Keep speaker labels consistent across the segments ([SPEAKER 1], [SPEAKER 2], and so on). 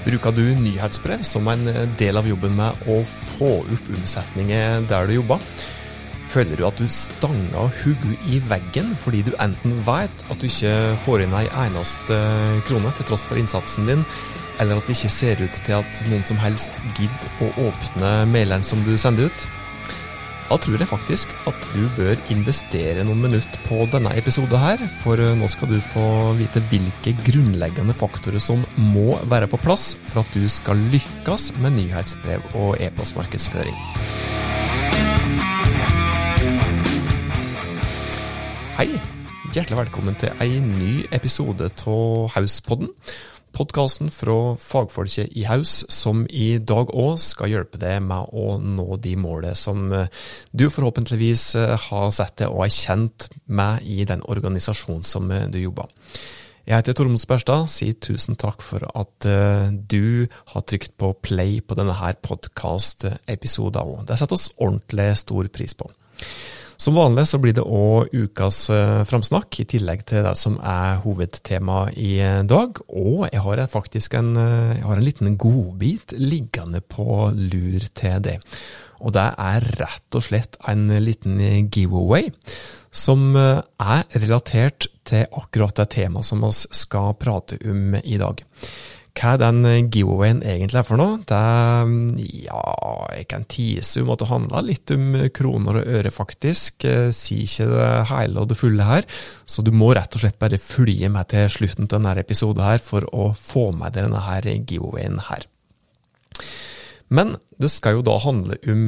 [SPEAKER 1] Bruker du nyhetsbrev som en del av jobben med å få opp omsetninger der du jobber? Føler du at du stanger hodet i veggen fordi du enten vet at du ikke får inn ei eneste krone til tross for innsatsen din, eller at det ikke ser ut til at noen som helst gidder å åpne mailene som du sender ut? Da tror jeg faktisk at du bør investere noen minutter på denne episoden her, for nå skal du få vite hvilke grunnleggende faktorer som må være på plass for at du skal lykkes med nyhetsbrev og e-postmarkedsføring. Hei! Hjertelig velkommen til ei ny episode av Hauspodden podkasten fra fagfolket i Haus, som i dag òg skal hjelpe deg med å nå de målene som eh, du forhåpentligvis eh, har sett deg og er kjent med i den organisasjonen som eh, du jobber. Jeg heter Tormod Sperstad, sier tusen takk for at du har trykt på play på denne her podkast-episoden òg. Det setter oss ordentlig stor pris på. Som vanlig så blir det òg ukas eh, framsnakk, i tillegg til det som er hovedtema i dag. Og jeg har faktisk en, eh, har en liten godbit liggende på lur til det. Og det er rett og slett en liten giveaway som eh, er relatert til akkurat det temaet som vi skal prate om i dag. Hva den giveawayen egentlig er for noe, det ja, jeg kan tise om at det handler litt om kroner og øre, faktisk. Jeg sier ikke det hele og det fulle her, så du må rett og slett bare følge med til slutten av denne episoden her for å få med deg denne giveawayen her. Men det skal jo da handle om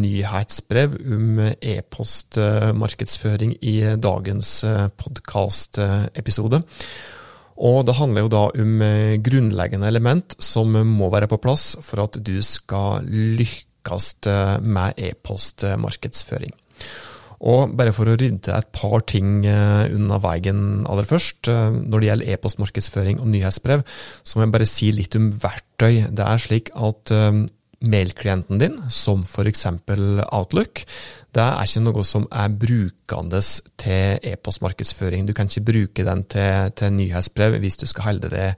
[SPEAKER 1] nyhetsbrev, om e-postmarkedsføring i dagens podkastepisode. Og det handler jo da om eh, grunnleggende element som må være på plass for at du skal lykkes eh, med e-postmarkedsføring. Og bare for å rydde et par ting eh, unna veien aller først. Når det gjelder e-postmarkedsføring og nyhetsbrev, så må jeg bare si litt om verktøy. Det er slik at mailklienten din, som f.eks. Outlook, det er ikke noe som er brukende til e-postmarkedsføring. Du kan ikke bruke den til, til, nyhetsbrev hvis du skal holde det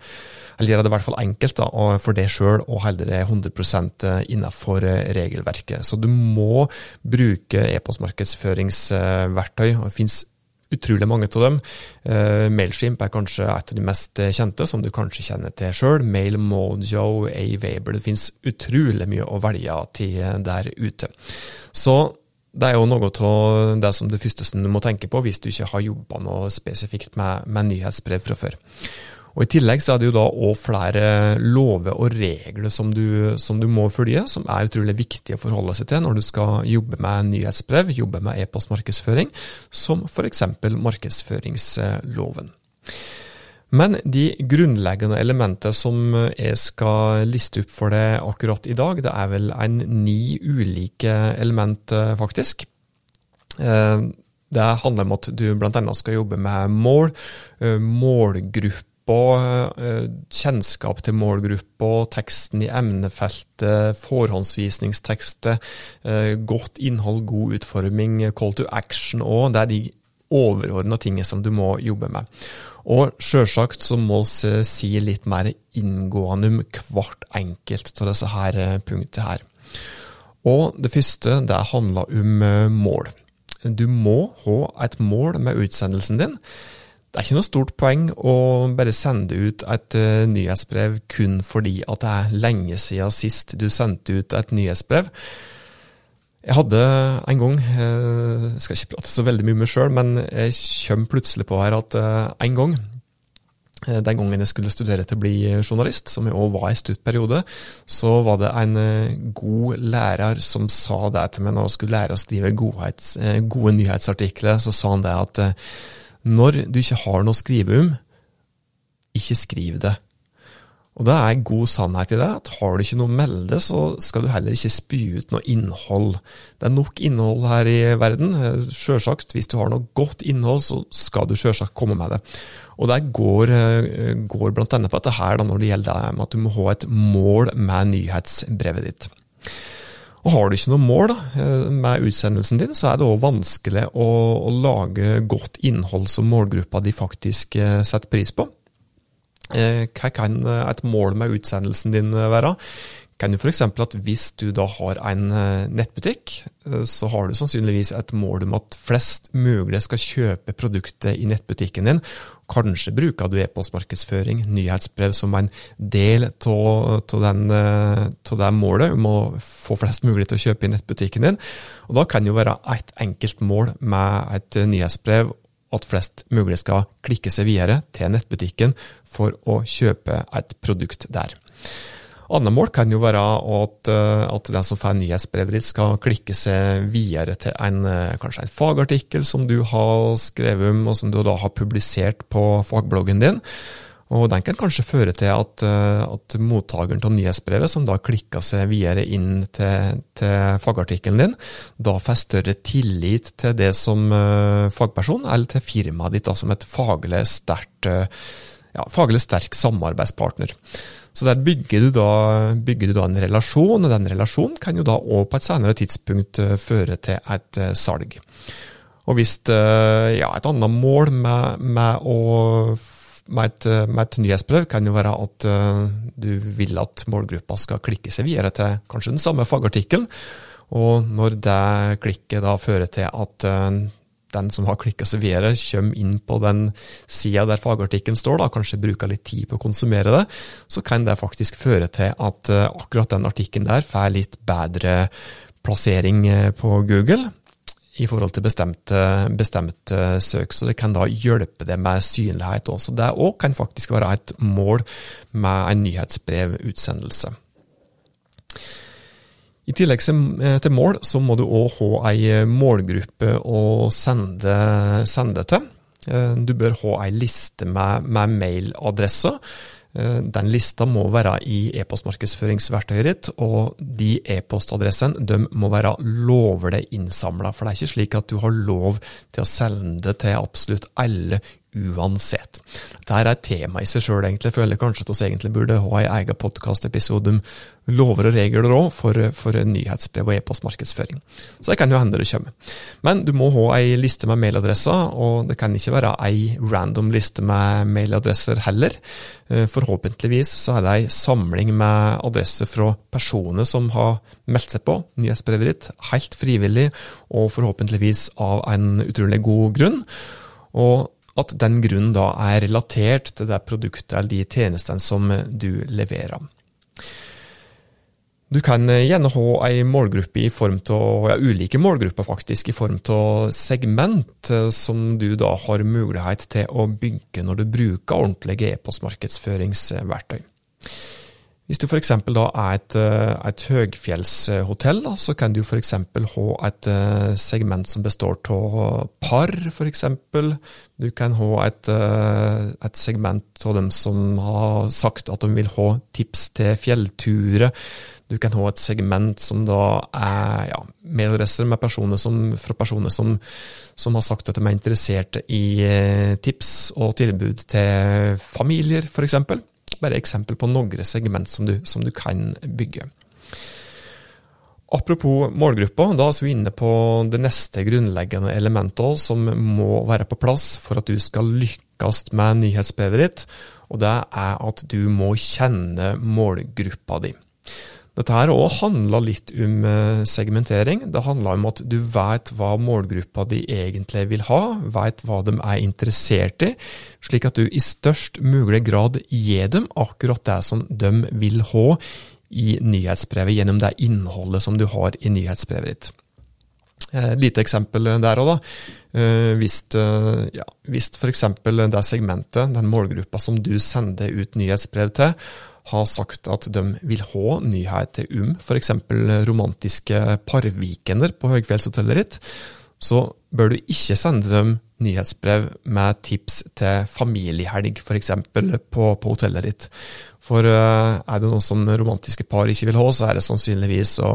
[SPEAKER 1] eller gjøre det i hvert fall enkelt da, for deg sjøl å holde det 100% innenfor regelverket. Så du må bruke e-postmarkedsføringsverktøy. Det finnes utrolig mange av dem. Uh, Mailshimp er kanskje et av de mest kjente, som du kanskje kjenner til sjøl. Mailmojo, Aweber Det finnes utrolig mye å velge til der ute. Så det er jo noe av det som det første som du må tenke på hvis du ikke har jobba noe spesifikt med, med nyhetsbrev fra før. Og I tillegg så er det jo da òg flere lover og regler som du, som du, må følge, som er utrolig viktige å forholde seg til når du skal jobbe med nyhetsbrev, jobbe med e-postmarkedsføring, som f.eks. markedsføringsloven. Men de grunnleggende elementene som jeg skal liste opp for deg akkurat i dag, det er vel en ni ulike element, faktisk. Eh, det handler om at du bl.a. skal jobbe med mål, målgrupper, målgruppe Eh, kjennskap til målgruppa, teksten i emnefeltet, forhåndsvisningstekstet, eh, godt innhold, god utforming, call to action òg. Det er de overordna tingene som du må jobbe med. Og sjølsagt så må vi si litt mer inngående om hvert enkelt av disse her eh, punktene her. Og det første, det handler om mål. Du må ha et mål med utsendelsen din. Det er ikke noe stort poeng å bare sende ut et uh, nyhetsbrev kun fordi at det er lenge siden sist du sendte ut et nyhetsbrev. Jeg hadde en gang, uh, jeg skal ikke prate så veldig mye med meg sjøl, men jeg kom plutselig på her at uh, en gang den gangen jeg skulle studere til å bli journalist, som jeg òg var i stutt periode, så var det en god lærer som sa det til meg når jeg skulle lære å skrive godhets, gode nyhetsartikler. Så sa han det at når du ikke har noe å skrive om, ikke skriv det. Og det er god sannhet i det, at har du ikke noe å melde, så skal du heller ikke spy ut noe innhold. Det er nok innhold her i verden. Sjølsagt, hvis du har noe godt innhold, så skal du sjølsagt komme med det. Og det går, går blant annet på dette her da, når det gjelder at du må ha et mål med nyhetsbrevet ditt. Og Har du ikke noe mål da, eh, med utsendelsen din, så er det òg vanskelig å, å, lage godt innhold som målgruppa de faktisk eh, setter pris på. Hva kan et mål med utsendelsen din være? kan jo f.eks. at hvis du da har en eh, nettbutikk, eh, så har du sannsynligvis et mål om at flest mulig skal kjøpe produktet i nettbutikken din. Kanskje bruker du e-postmarkedsføring, nyhetsbrev som en del av eh, det målet om å få flest mulig til å kjøpe i nettbutikken din. Og Da kan jo være et enkelt mål med et nyhetsbrev at flest mulig skal klikke seg videre til nettbutikken for å kjøpe et produkt der. Andre mål kan jo være at, eh, at den som får nyhetsbrevet skal klikke seg videre til en, eh, kanskje en fagartikkel som du har skrevet om, og som du da har publisert på fagbloggen din. Og Den kan kanskje føre til at, eh, at mottakeren av nyhetsbrevet, som da klikker seg videre inn til, til fagartikkelen din, da får større tillit til det som fagperson, eller til firmaet ditt da, som et faglig sterkt ja, faglig sterk samarbeidspartner. Så der bygger du, da, bygger du da en relasjon, og den relasjonen kan jo da òg på et senere tidspunkt eh, føre til et uh, salg. Og hvis uh, ja, et annet mål med, med, å, med, et, med et, nyhetsbrev kan jo være at du vil at målgruppa skal klikke seg videre til kanskje den samme fagartikkelen. Og når det klikket da fører til at den som har klikka seg videre, kommer inn på den sida der fagartikkelen står, da, kanskje bruker litt tid på å konsumere det, så kan det faktisk føre til at uh, akkurat den artikkelen der får litt bedre plassering uh, på Google i forhold til bestemte, bestemte søk. Så det kan da hjelpe det med synlighet også. Det òg kan faktisk være et mål med en nyhetsbrevutsendelse. I tillegg eh, til mål, så må du òg ha ei eh, målgruppe å sende, sende til. Eh, du bør ha ei liste med, med mailadresser. Den lista må være i e-postmarkedsføringsverktøyet ditt, og de e-postadressene må være lovlig innsamla. For det er ikke slik at du har lov til å sende til absolutt alle uansett. Dette er et tema i seg sjøl, egentlig. Jeg føler kanskje at vi egentlig burde ha en egen podkastepisode om lover og regler òg for, for nyhetsbrev og e-postmarkedsføring. Så det kan jo hende det kommer. Men du må ha ei liste med mailadresser, og det kan ikke være ei random liste med mailadresser heller. Eh, forhåpentligvis så er det ei samling med adresser fra personer som har meldt seg på nyhetsbrevet ditt, helt frivillig, og forhåpentligvis av en utrolig god grunn. Og at den grunnen da er relatert til det produktet eller de tjenestene som du leverer. Du kan gjerne ha ei målgruppe i form av, ja, ulike målgrupper faktisk, i form av segment, eh, som du da har mulighet til å bygge når du bruker ordentlige e-postmarkedsføringsverktøy. Hvis du f.eks. da er et, eh, et høgfjellshotell, da, så kan du f.eks. ha et eh, segment som består av par, f.eks. Du kan ha et, eh, et segment av dem som har sagt at de vil ha tips til fjellturer. Du kan ha et segment som da er ja, mailadresser med personer som, fra personer som, som, har sagt at de er interessert i tips og tilbud til familier, f.eks bare eksempel på noen segment som du, som du kan bygge. Apropos målgruppa, da er vi inne på det neste grunnleggende elementet som må være på plass for at du skal lykkes med nyhetsbrevet ditt, og det er at du må kjenne målgruppa di. Dette her òg handler litt om eh, segmentering. Det handler om at du vet hva målgruppa di egentlig vil ha, vet hva de er interessert i, slik at du i størst mulig grad gir dem akkurat det som de vil ha i nyhetsbrevet, gjennom det innholdet som du har i nyhetsbrevet ditt. Et eh, lite eksempel der òg, da. Eh, hvis, ja, hvis f.eks. det segmentet, den målgruppa som du sender ut nyhetsbrev til, har sagt at de vil ha nyheter om f.eks. romantiske parvikender på høyfjellshotellet ditt, så bør du ikke sende dem nyhetsbrev med tips til familiehelg, f.eks. På, på hotellet ditt. For uh, er det noe som romantiske par ikke vil ha, så er det sannsynligvis å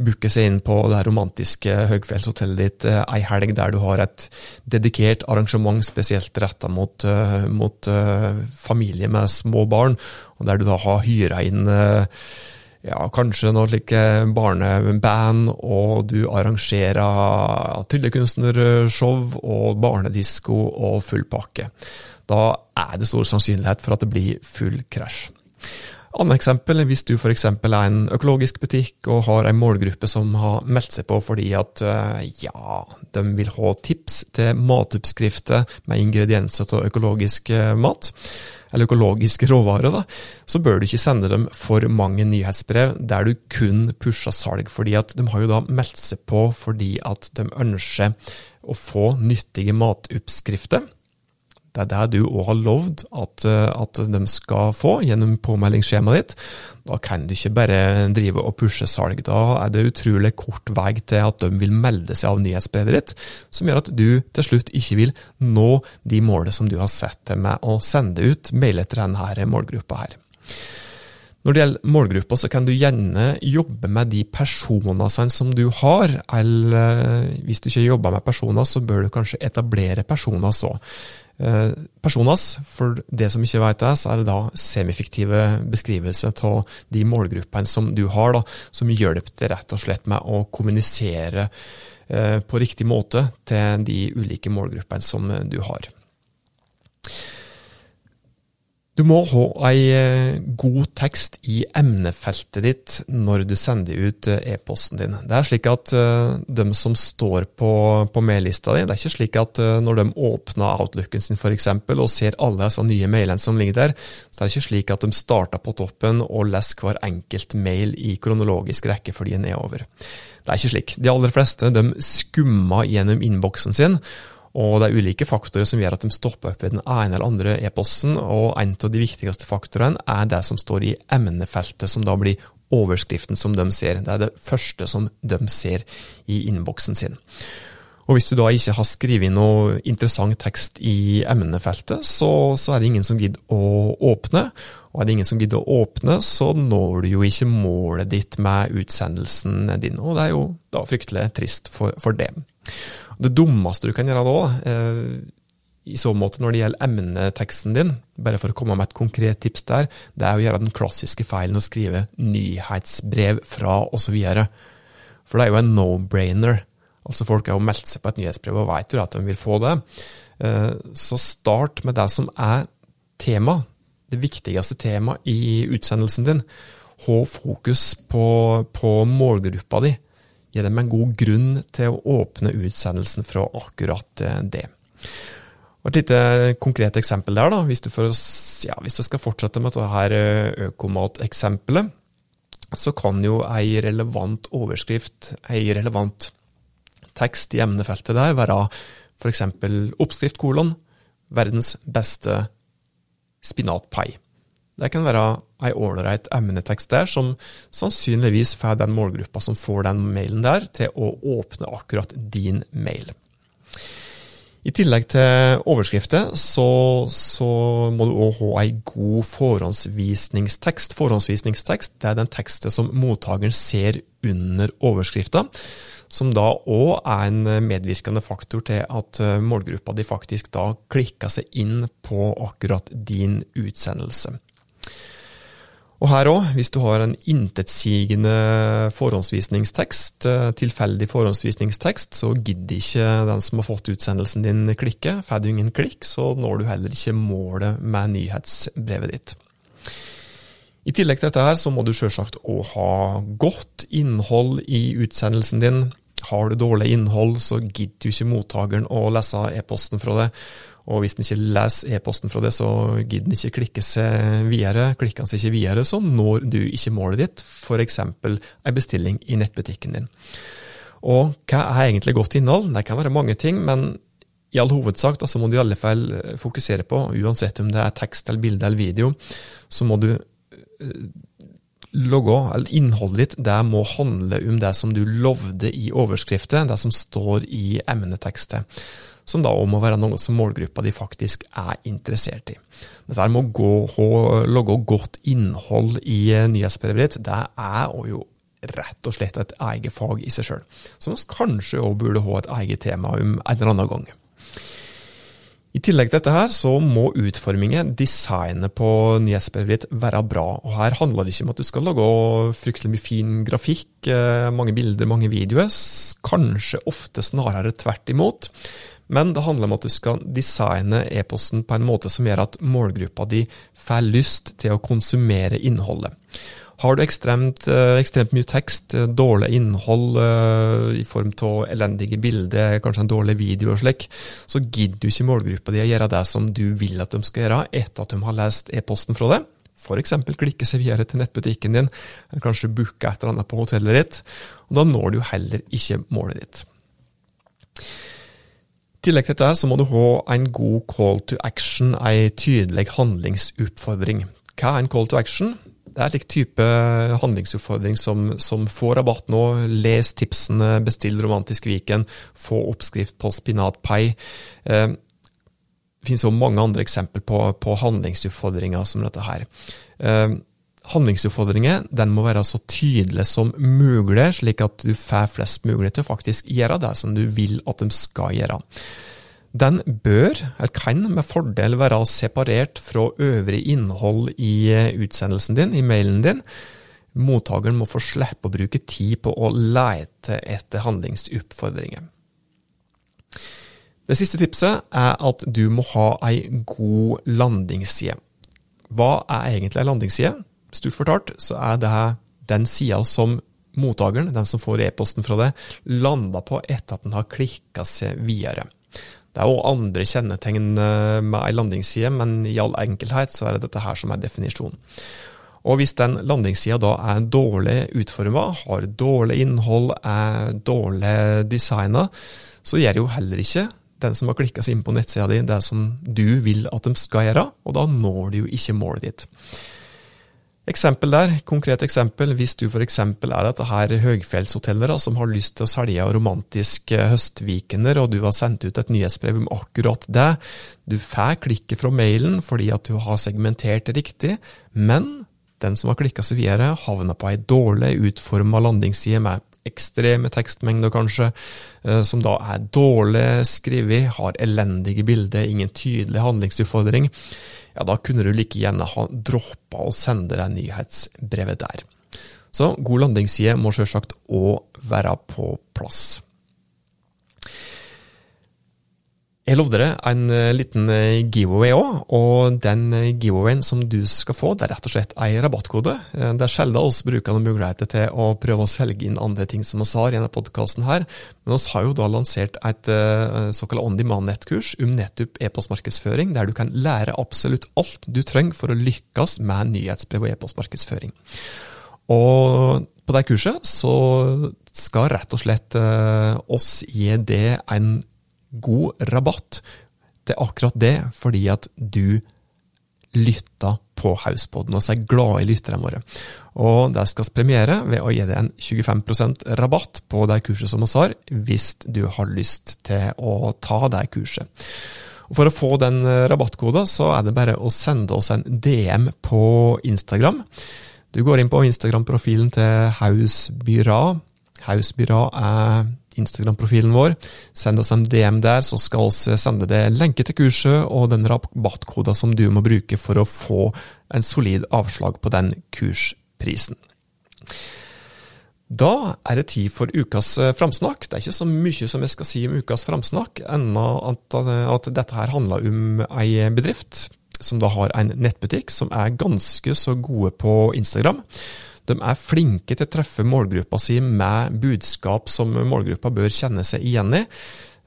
[SPEAKER 1] booke seg inn på det romantiske høyfjellshotellet ditt uh, ei helg der du har et dedikert arrangement spesielt retta mot, uh, mot familie med små barn, der du da har hyra inn ja, kanskje noe like barneband, og du arrangerer tryllekunstnershow og barnedisko og full pakke. Da er det stor sannsynlighet for at det blir full krasj. Annet eksempel, hvis du f.eks. er en økologisk butikk og har en målgruppe som har meldt seg på fordi at eh, ja, de vil ha tips til matoppskrifter med ingredienser til økologisk eh, mat, eller økologiske råvarer, da, så bør du ikke sende dem for mange nyhetsbrev der du kun pusher salg, fordi at de har jo da meldt seg på fordi at de ønsker å få nyttige matoppskrifter det er det du òg har lovd at, eh, at, de skal få gjennom påmeldingsskjemaet ditt. Da kan du ikke bare drive og pushe salg. Da er det utrolig kort vei til at de vil melde seg av nyhetsbrevet ditt, som gjør at du til slutt ikke vil nå de målene som du har sett til med å sende ut mailer til denne målgruppa her. Når det gjelder målgruppa, så kan du gjerne jobbe med de personene som du har, eller eh, hvis du ikke jobber med personer, så bør du kanskje etablere personer så. Eh, personas, for det som ikke vet det, så er det da semifiktive beskrivelser av de målgruppene som du har, da, som hjelper rett og slett med å kommunisere eh, på riktig måte til de ulike målgruppene som du har. Du må ha ei eh, god tekst i emnefeltet ditt når du sender ut eh, e-posten din. Det er slik at uh, de som står på, på maillista di, det er ikke slik at når de åpner outlooken sin f.eks. og ser alle disse nye mailene som ligger der, så er det ikke slik at de starter på toppen og leser hver enkelt mail i kronologisk rekke fordi den er over. Det er ikke slik. De aller fleste de skummer gjennom innboksen sin og det er ulike faktorer som gjør at de stopper opp ved den ene eller andre e-posten, og en av de viktigste faktorene er det som står i emnefeltet, som da blir overskriften som de ser. Det er det første som de ser i innboksen sin. Og Hvis du da ikke har skrevet noe interessant tekst i emnefeltet, så, så, er det ingen som gidder å åpne. Og er det ingen som gidder å åpne, så når du jo ikke målet ditt med utsendelsen din. Og det er jo da fryktelig trist for, for det. Det dummeste du kan gjøre da, eh, i så måte når det gjelder emneteksten din, bare for å komme med et konkret tips der, det er å gjøre den klassiske feilen å skrive nyhetsbrev fra osv. For det er jo en no-brainer. Altså Folk har jo meldt seg på et nyhetsbrev og vet jo at de vil få det. Eh, så start med det som er tema, det viktigste temaet i utsendelsen din. Ha fokus på, på målgruppa di gi dem en god grunn til å åpne utsendelsen fra akkurat eh, det. Og et lite konkret eksempel der, da, hvis du, for, ja, hvis du skal fortsette med dette eh, økomateksempelet, så kan jo ei relevant overskrift, ei relevant tekst i emnefeltet der, være f.eks. oppskrift kolon verdens beste spinatpai. Det kan være ei ålreit emnetekst der, som sannsynligvis får den målgruppa som får den mailen der, til å åpne akkurat din mail. I tillegg til overskrifter, så, så må du òg ha ei god forhåndsvisningstekst. Forhåndsvisningstekst det er den teksten som mottakeren ser under overskrifta, som da òg er en medvirkende faktor til at målgruppa di faktisk da klikker seg inn på akkurat din utsendelse. Og her òg, hvis du har en intetsigende forhåndsvisningstekst, eh, tilfeldig forhåndsvisningstekst, så gidder ikke den som har fått utsendelsen din klikke. Får du ingen klikk, så når du heller ikke målet med nyhetsbrevet ditt. I tillegg til dette her, så må du sjølsagt òg ha godt innhold i utsendelsen din. Har du dårlig innhold, så gidder du ikke mottakeren å lese e-posten fra det. Og hvis en ikke leser e-posten fra det, så gidder en ikke klikke seg videre. Klikker han seg ikke videre, så når du ikke målet ditt, f.eks. en bestilling i nettbutikken din. Og hva er egentlig godt innhold? Det kan være mange ting, men i all hovedsak da, så må du i alle fall eh, fokusere på, uansett om det er tekst eller bilde eller video, så må du eh, logge, eller innholdet ditt det må handle om det som du lovde i overskriften, det som står i emnetekstet som da òg må være noe som målgruppa de faktisk er interessert i. Dette med å gå, logge godt innhold i eh, nyhetsbrevet ditt, det er jo rett og slett et eget fag i seg sjøl, som vi kanskje òg burde ha et eget tema om en eller annen gang. I tillegg til dette her, så må utformingen, designet på nyhetsbrevet ditt være bra. Og Her handler det ikke om at du skal lage fryktelig mye fin grafikk, eh, mange bilder, mange videoer. Kanskje ofte snarere tvert imot. Men det handler om at du skal designe e-posten på en måte som gjør at målgruppa di får lyst til å konsumere innholdet. Har du ekstremt, eh, ekstremt mye tekst, eh, dårlig innhold uh, i form av elendige bilder, kanskje en dårlig video og slik, så gidder du ikke målgruppa di å gjøre det som du vil at de skal gjøre etter at de har lest e-posten fra deg. F.eks. klikke seg videre til nettbutikken din, eller kanskje booke et eller annet på hotellet ditt. og Da når du heller ikke målet ditt. Tillegg til dette så må du ha en god call to action, en tydelig handlingsoppfordring. Hva er en call to action? Det er en slik type handlingsoppfordring som, som får rabatt nå, les tipsene, bestill Romantisk Viken, få oppskrift på spinatpai. Eh, det finnes også mange andre eksempler på, på handlingsoppfordringer som dette her. Eh, handlingsoppfordringer den må være så tydelig som mulig, slik at du får flest mulig til å faktisk gjøre det som du vil at de skal gjøre. Den bør, eller kan, med fordel være separert fra øvrig innhold i eh, utsendelsen din, i mailen din. Mottakeren må få slippe å bruke tid på å lete etter handlingsoppfordringer. Det siste tipset er at du må ha ei god landingsside. Hva er egentlig ei landingsside? Stort fortalt så er det den sida som mottakeren, den som får e-posten fra deg, lander på etter at den har klikka seg videre. Det er òg andre kjennetegn eh, med ei landingsside, men i all enkelhet så er det dette her som er definisjonen. Og hvis den landingssida da er dårlig utforma, har dårlig innhold, er dårlig designa, så gjør jo heller ikke den som har klikka seg inn på nettsida di, det som du vil at de skal gjøre, og da når du jo ikke målet ditt. Eksempel der, konkret eksempel, hvis du f.eks. er dette her høgfjellshoteller som har lyst til å selge romantiske høstvikener, og du har sendt ut et nyhetsbrev om akkurat det. Du får klikket fra mailen fordi at du har segmentert riktig, men den som har klikka seg videre, havner på ei dårlig utforma landingsside med ekstreme tekstmengder, kanskje, eh, som da er dårlig skrevet, har elendige bilder, ingen tydelig handlingsutfordring ja, da kunne du like gjerne ha droppa å sende deg nyhetsbrevet der. Så god landingsside må selvsagt òg være på plass. Jeg lovde dere en eh, liten eh, giveaway òg, og den eh, giveawayen som du skal få, det er rett og slett ei rabattkode. Det er sjelden oss bruker noen muligheter til å prøve å selge inn andre ting som vi har i denne podkasten her, men vi har jo da lansert et såkalt on demand-nettkurs om nettopp e-postmarkedsføring, der du kan lære absolutt alt du trenger for å lykkes med nyhetsbrev og e-postmarkedsføring. Og på det kurset så skal rett og slett oss gi det en god rabatt til akkurat det, fordi at du lytta på Hauspodden, og så er glad i lytterne våre. Og det skal premiere ved å gi deg en 25% rabatt på det kurset som vi har, hvis du har lyst til å ta det kurset. Og For å få den rabattkoden, så er det bare å sende oss en DM på Instagram. Du går inn på Instagram-profilen til Hausbyra. Hausbyra er Instagram-profilen vår. Send oss en DM der, så skal vi sende deg lenke til kurset og den rabattkoden som du må bruke for å få en solid avslag på den kursprisen. Da er det tid for ukas eh, framsnakk. Det er ikke så mye som jeg skal si om ukas framsnakk, enda at, at dette her handler om ei bedrift som da har en nettbutikk som er ganske så gode på Instagram. De er flinke til å treffe målgruppa si med budskap som målgruppa bør kjenne seg igjen i,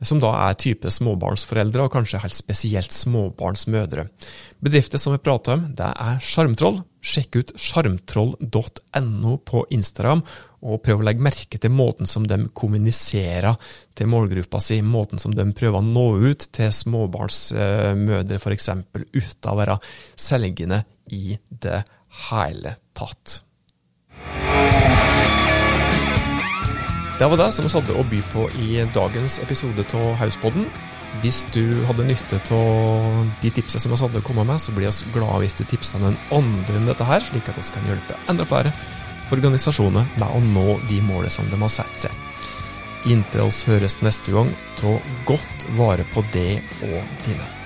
[SPEAKER 1] som da er type småbarnsforeldre, og kanskje helt spesielt småbarnsmødre. Bedrifter som vi prater om, det er Sjarmtroll. Sjekk ut sjarmtroll.no på Instagram, og prøv å legge merke til måten som de kommuniserer til målgruppa si, måten som de prøver å nå ut til småbarnsmødre f.eks., uten å være selgende i det hele tatt. Det var det som vi hadde å by på i dagens episode av Hauspodden. Hvis du hadde nytte av de tipsene som vi hadde kommet med, så blir vi glade hvis du tipser noen andre om dette her, slik at vi kan hjelpe enda flere organisasjoner med å nå de målene som de har satt seg. Inntil oss høres neste gang, ta godt vare på det og dine.